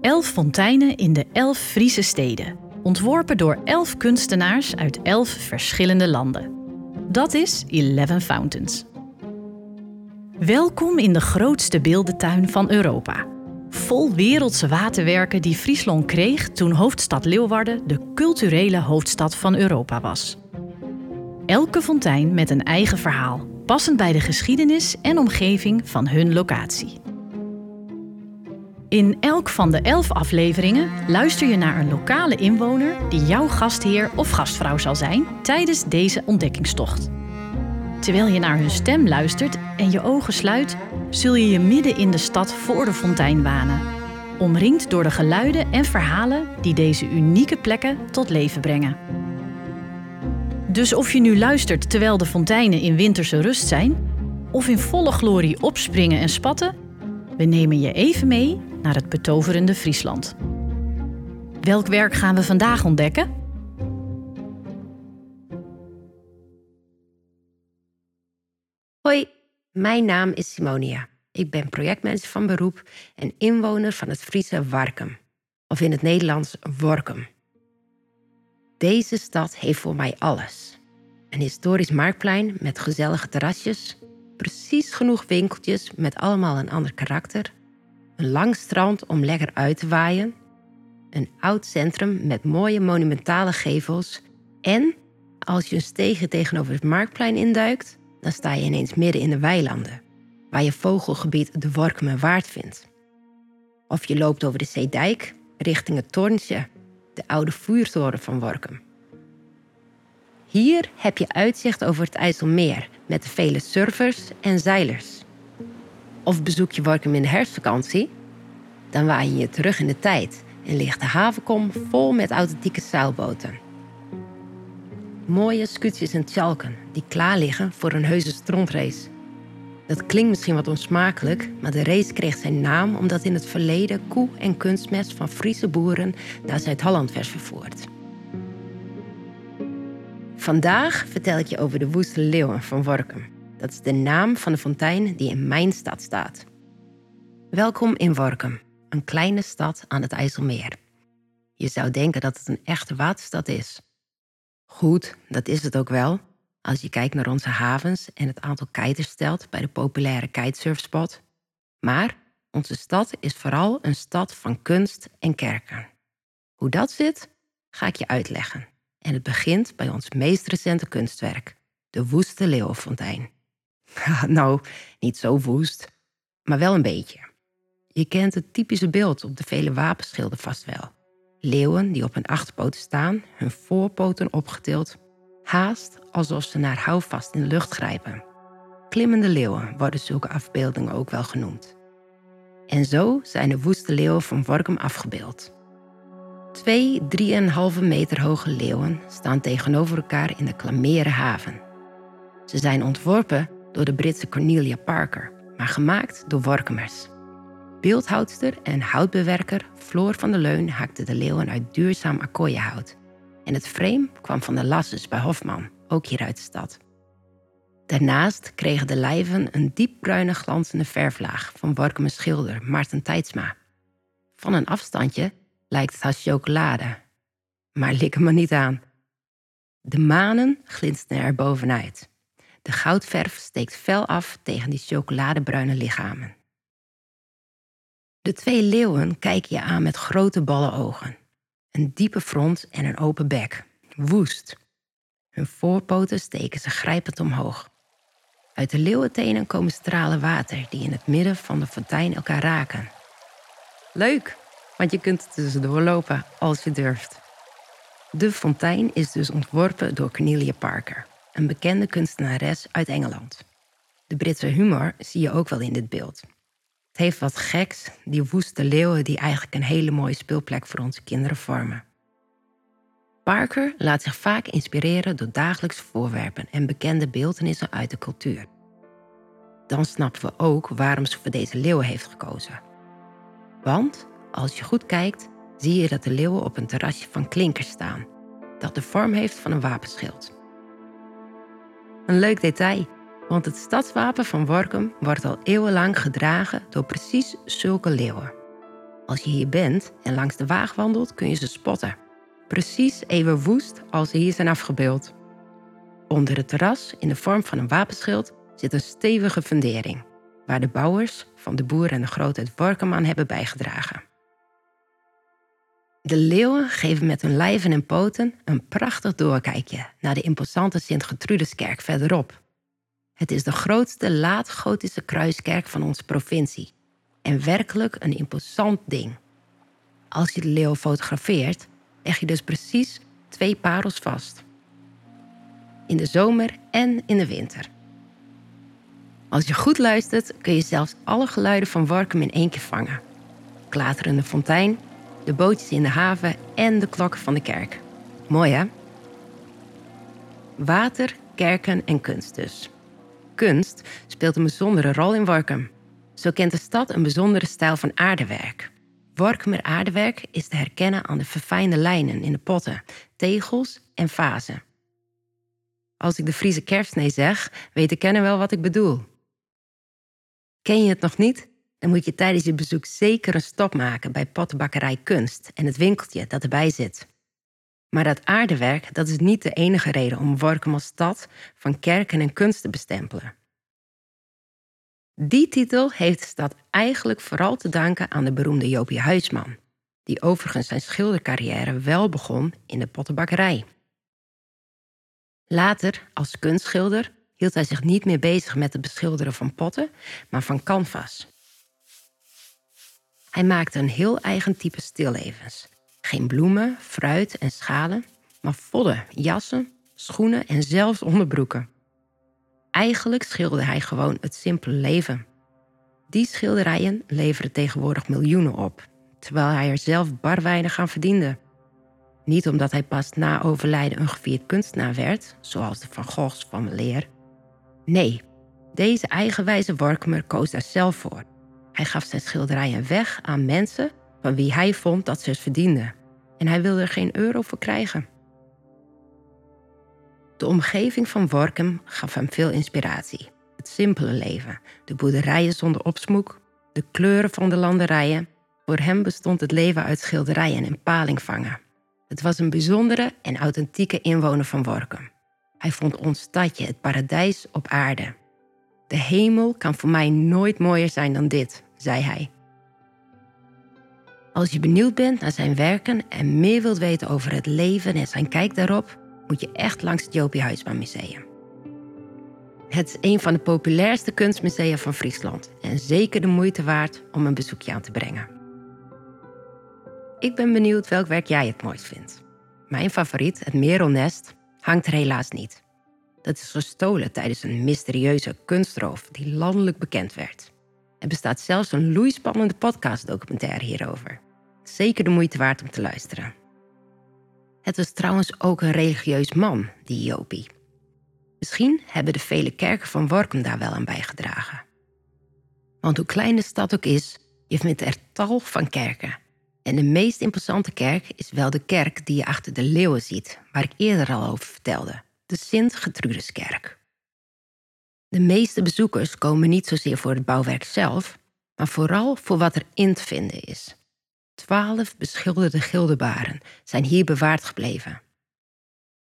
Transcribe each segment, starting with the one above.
Elf fonteinen in de elf Friese steden. Ontworpen door elf kunstenaars uit elf verschillende landen. Dat is Eleven Fountains. Welkom in de grootste beeldentuin van Europa. Vol wereldse waterwerken die Friesland kreeg toen hoofdstad Leeuwarden de culturele hoofdstad van Europa was. Elke fontein met een eigen verhaal, passend bij de geschiedenis en omgeving van hun locatie. In elk van de elf afleveringen luister je naar een lokale inwoner die jouw gastheer of gastvrouw zal zijn tijdens deze ontdekkingstocht. Terwijl je naar hun stem luistert en je ogen sluit, zul je je midden in de stad voor de fontein banen. Omringd door de geluiden en verhalen die deze unieke plekken tot leven brengen. Dus of je nu luistert terwijl de fonteinen in winterse rust zijn, of in volle glorie opspringen en spatten, we nemen je even mee naar het betoverende Friesland. Welk werk gaan we vandaag ontdekken? Hoi, mijn naam is Simonia. Ik ben projectmanager van beroep en inwoner van het Friese Warkum, of in het Nederlands Workum. Deze stad heeft voor mij alles. Een historisch marktplein met gezellige terrasjes, precies genoeg winkeltjes met allemaal een ander karakter, een lang strand om lekker uit te waaien, een oud centrum met mooie monumentale gevels en, als je een steegje tegenover het marktplein induikt, dan sta je ineens midden in de weilanden, waar je vogelgebied de Workumerwaard vindt. Of je loopt over de Zeedijk richting het Torntje, de oude vuurtoren van Workum. Hier heb je uitzicht over het IJsselmeer met de vele surfers en zeilers. Of bezoek je Workum in de herfstvakantie? Dan waai je je terug in de tijd en ligt de havenkom vol met authentieke zeilboten. Mooie scootjes en tjalken die klaar liggen voor een heuse strontrace. Dat klinkt misschien wat onsmakelijk, maar de race kreeg zijn naam omdat in het verleden koe- en kunstmest van Friese boeren naar Zuid-Holland werd vervoerd. Vandaag vertel ik je over de Woeste Leeuwen van Workum. Dat is de naam van de fontein die in mijn stad staat. Welkom in Workum, een kleine stad aan het IJsselmeer. Je zou denken dat het een echte waterstad is. Goed, dat is het ook wel, als je kijkt naar onze havens en het aantal kiters stelt bij de populaire kitesurfspot. Maar onze stad is vooral een stad van kunst en kerken. Hoe dat zit, ga ik je uitleggen. En het begint bij ons meest recente kunstwerk, de Woeste Leeuwenfontein. nou, niet zo woest, maar wel een beetje. Je kent het typische beeld op de vele wapenschilden vast wel. Leeuwen die op hun achterpoten staan, hun voorpoten opgetild, haast alsof ze naar houvast in de lucht grijpen. Klimmende leeuwen worden zulke afbeeldingen ook wel genoemd. En zo zijn de woeste leeuwen van Workum afgebeeld. Twee, drieënhalve meter hoge leeuwen staan tegenover elkaar in de Klameren haven. Ze zijn ontworpen door de Britse Cornelia Parker, maar gemaakt door Workumers. Beeldhoudster en houtbewerker Floor van der Leun haakte de leeuwen uit duurzaam akkoienhout. En het frame kwam van de Lasses bij Hofman, ook hier uit de stad. Daarnaast kregen de lijven een diepbruine glanzende verflaag van Workumers schilder Maarten Tijdsma. Van een afstandje lijkt het als chocolade. Maar lik hem maar niet aan. De manen glinsteren er bovenuit. De goudverf steekt fel af tegen die chocoladebruine lichamen. De twee leeuwen kijken je aan met grote ballen ogen. Een diepe front en een open bek. Woest. Hun voorpoten steken ze grijpend omhoog. Uit de leeuwentenen komen stralen water die in het midden van de fontein elkaar raken. Leuk, want je kunt er tussendoor lopen als je durft. De fontein is dus ontworpen door Cornelia Parker een bekende kunstenares uit Engeland. De Britse humor zie je ook wel in dit beeld. Het heeft wat geks, die woeste leeuwen die eigenlijk een hele mooie speelplek voor onze kinderen vormen. Parker laat zich vaak inspireren door dagelijkse voorwerpen en bekende beeldenissen uit de cultuur. Dan snappen we ook waarom ze voor deze leeuwen heeft gekozen. Want als je goed kijkt, zie je dat de leeuwen op een terrasje van klinkers staan, dat de vorm heeft van een wapenschild. Een leuk detail, want het stadswapen van Workum wordt al eeuwenlang gedragen door precies zulke leeuwen. Als je hier bent en langs de waag wandelt, kun je ze spotten. Precies even woest als ze hier zijn afgebeeld. Onder het terras, in de vorm van een wapenschild, zit een stevige fundering, waar de bouwers van de boer en de grootheid Workum aan hebben bijgedragen. De leeuwen geven met hun lijven en poten een prachtig doorkijkje naar de imposante Sint-Gertrudeskerk verderop. Het is de grootste laat-gotische kruiskerk van onze provincie en werkelijk een imposant ding. Als je de leeuw fotografeert, leg je dus precies twee parels vast. In de zomer en in de winter. Als je goed luistert, kun je zelfs alle geluiden van Workum in één keer vangen. Klaterende fontein, de bootjes in de haven en de klokken van de kerk. Mooi hè? Water, kerken en kunst dus. Kunst speelt een bijzondere rol in Workum. Zo kent de stad een bijzondere stijl van aardewerk. Workumer aardewerk is te herkennen aan de verfijnde lijnen in de potten, tegels en vazen. Als ik de Friese kerfsnee zeg, weten kennen wel wat ik bedoel. Ken je het nog niet? Dan moet je tijdens je bezoek zeker een stop maken bij Pottenbakkerij Kunst en het winkeltje dat erbij zit. Maar dat aardewerk dat is niet de enige reden om Workum als stad van kerken en kunst te bestempelen. Die titel heeft de stad eigenlijk vooral te danken aan de beroemde Jopie Huisman, die overigens zijn schildercarrière wel begon in de pottenbakkerij. Later, als kunstschilder, hield hij zich niet meer bezig met het beschilderen van potten, maar van canvas. Hij maakte een heel eigen type stillevens. Geen bloemen, fruit en schalen, maar vodden, jassen, schoenen en zelfs onderbroeken. Eigenlijk schilderde hij gewoon het simpele leven. Die schilderijen leveren tegenwoordig miljoenen op, terwijl hij er zelf bar weinig aan verdiende. Niet omdat hij pas na overlijden een gevierd kunstenaar werd, zoals de Van Goghs van leer. Nee, deze eigenwijze Workmer koos daar zelf voor. Hij gaf zijn schilderijen weg aan mensen van wie hij vond dat ze het verdienden. En hij wilde er geen euro voor krijgen. De omgeving van Workum gaf hem veel inspiratie. Het simpele leven, de boerderijen zonder opsmoek, de kleuren van de landerijen. Voor hem bestond het leven uit schilderijen en palingvangen. Het was een bijzondere en authentieke inwoner van Workum. Hij vond ons stadje het paradijs op aarde. De hemel kan voor mij nooit mooier zijn dan dit, zei hij. Als je benieuwd bent naar zijn werken en meer wilt weten over het leven en zijn kijk daarop, moet je echt langs het Jopie Huisman Museum. Het is een van de populairste kunstmusea van Friesland en zeker de moeite waard om een bezoekje aan te brengen. Ik ben benieuwd welk werk jij het mooist vindt. Mijn favoriet, het Merelnest, hangt er helaas niet. Dat is gestolen tijdens een mysterieuze kunstroof die landelijk bekend werd. Er bestaat zelfs een loeispannende podcastdocumentaire hierover. Zeker de moeite waard om te luisteren. Het was trouwens ook een religieus man, die Jopie. Misschien hebben de vele kerken van Workum daar wel aan bijgedragen. Want hoe klein de stad ook is, je vindt er tal van kerken. En de meest imposante kerk is wel de kerk die je achter de leeuwen ziet, waar ik eerder al over vertelde, de Sint-Gertrudeskerk. De meeste bezoekers komen niet zozeer voor het bouwwerk zelf, maar vooral voor wat er in te vinden is. Twaalf beschilderde gildebaren zijn hier bewaard gebleven.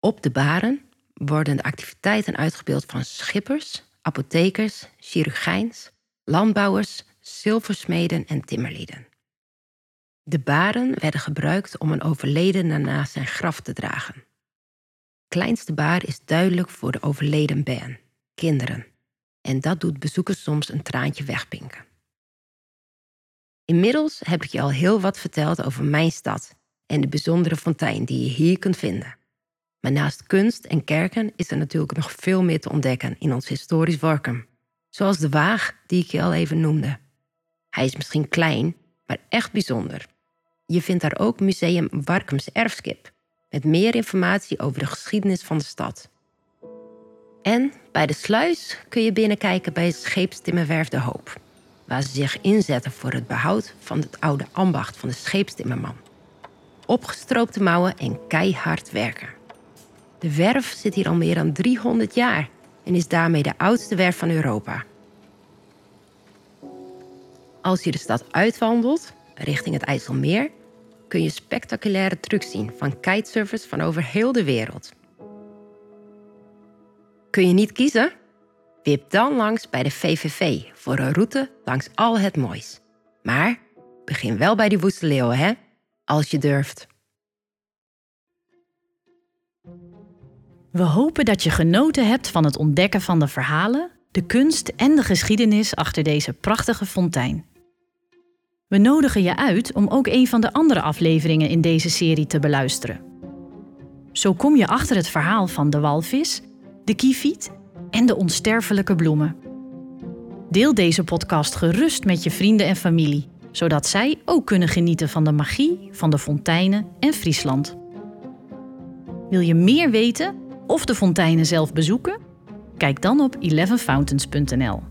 Op de baren worden de activiteiten uitgebeeld van schippers, apothekers, chirurgijns, landbouwers, zilversmeden en timmerlieden. De baren werden gebruikt om een overledene naar zijn graf te dragen. Kleinste baar is duidelijk voor de overleden ben, kinderen. En dat doet bezoekers soms een traantje wegpinken. Inmiddels heb ik je al heel wat verteld over mijn stad en de bijzondere fontein die je hier kunt vinden. Maar naast kunst en kerken is er natuurlijk nog veel meer te ontdekken in ons historisch Workum. Zoals de Waag die ik je al even noemde. Hij is misschien klein, maar echt bijzonder. Je vindt daar ook Museum Warkums Erfskip, met meer informatie over de geschiedenis van de stad. En bij de sluis kun je binnenkijken bij scheepstimmerwerf De Hoop, waar ze zich inzetten voor het behoud van het oude ambacht van de scheepstimmerman. Opgestroopte mouwen en keihard werken. De werf zit hier al meer dan 300 jaar en is daarmee de oudste werf van Europa. Als je de stad uitwandelt, richting het IJsselmeer kun je spectaculaire trucs zien van kitesurfers van over heel de wereld. Kun je niet kiezen? Wip dan langs bij de VVV voor een route langs al het moois. Maar begin wel bij die woeste leeuwen, hè? Als je durft. We hopen dat je genoten hebt van het ontdekken van de verhalen, de kunst en de geschiedenis achter deze prachtige fontein. We nodigen je uit om ook een van de andere afleveringen in deze serie te beluisteren. Zo kom je achter het verhaal van de walvis, de kieviet en de onsterfelijke bloemen. Deel deze podcast gerust met je vrienden en familie, zodat zij ook kunnen genieten van de magie van de fonteinen en Friesland. Wil je meer weten of de fonteinen zelf bezoeken? Kijk dan op 11fountains.nl.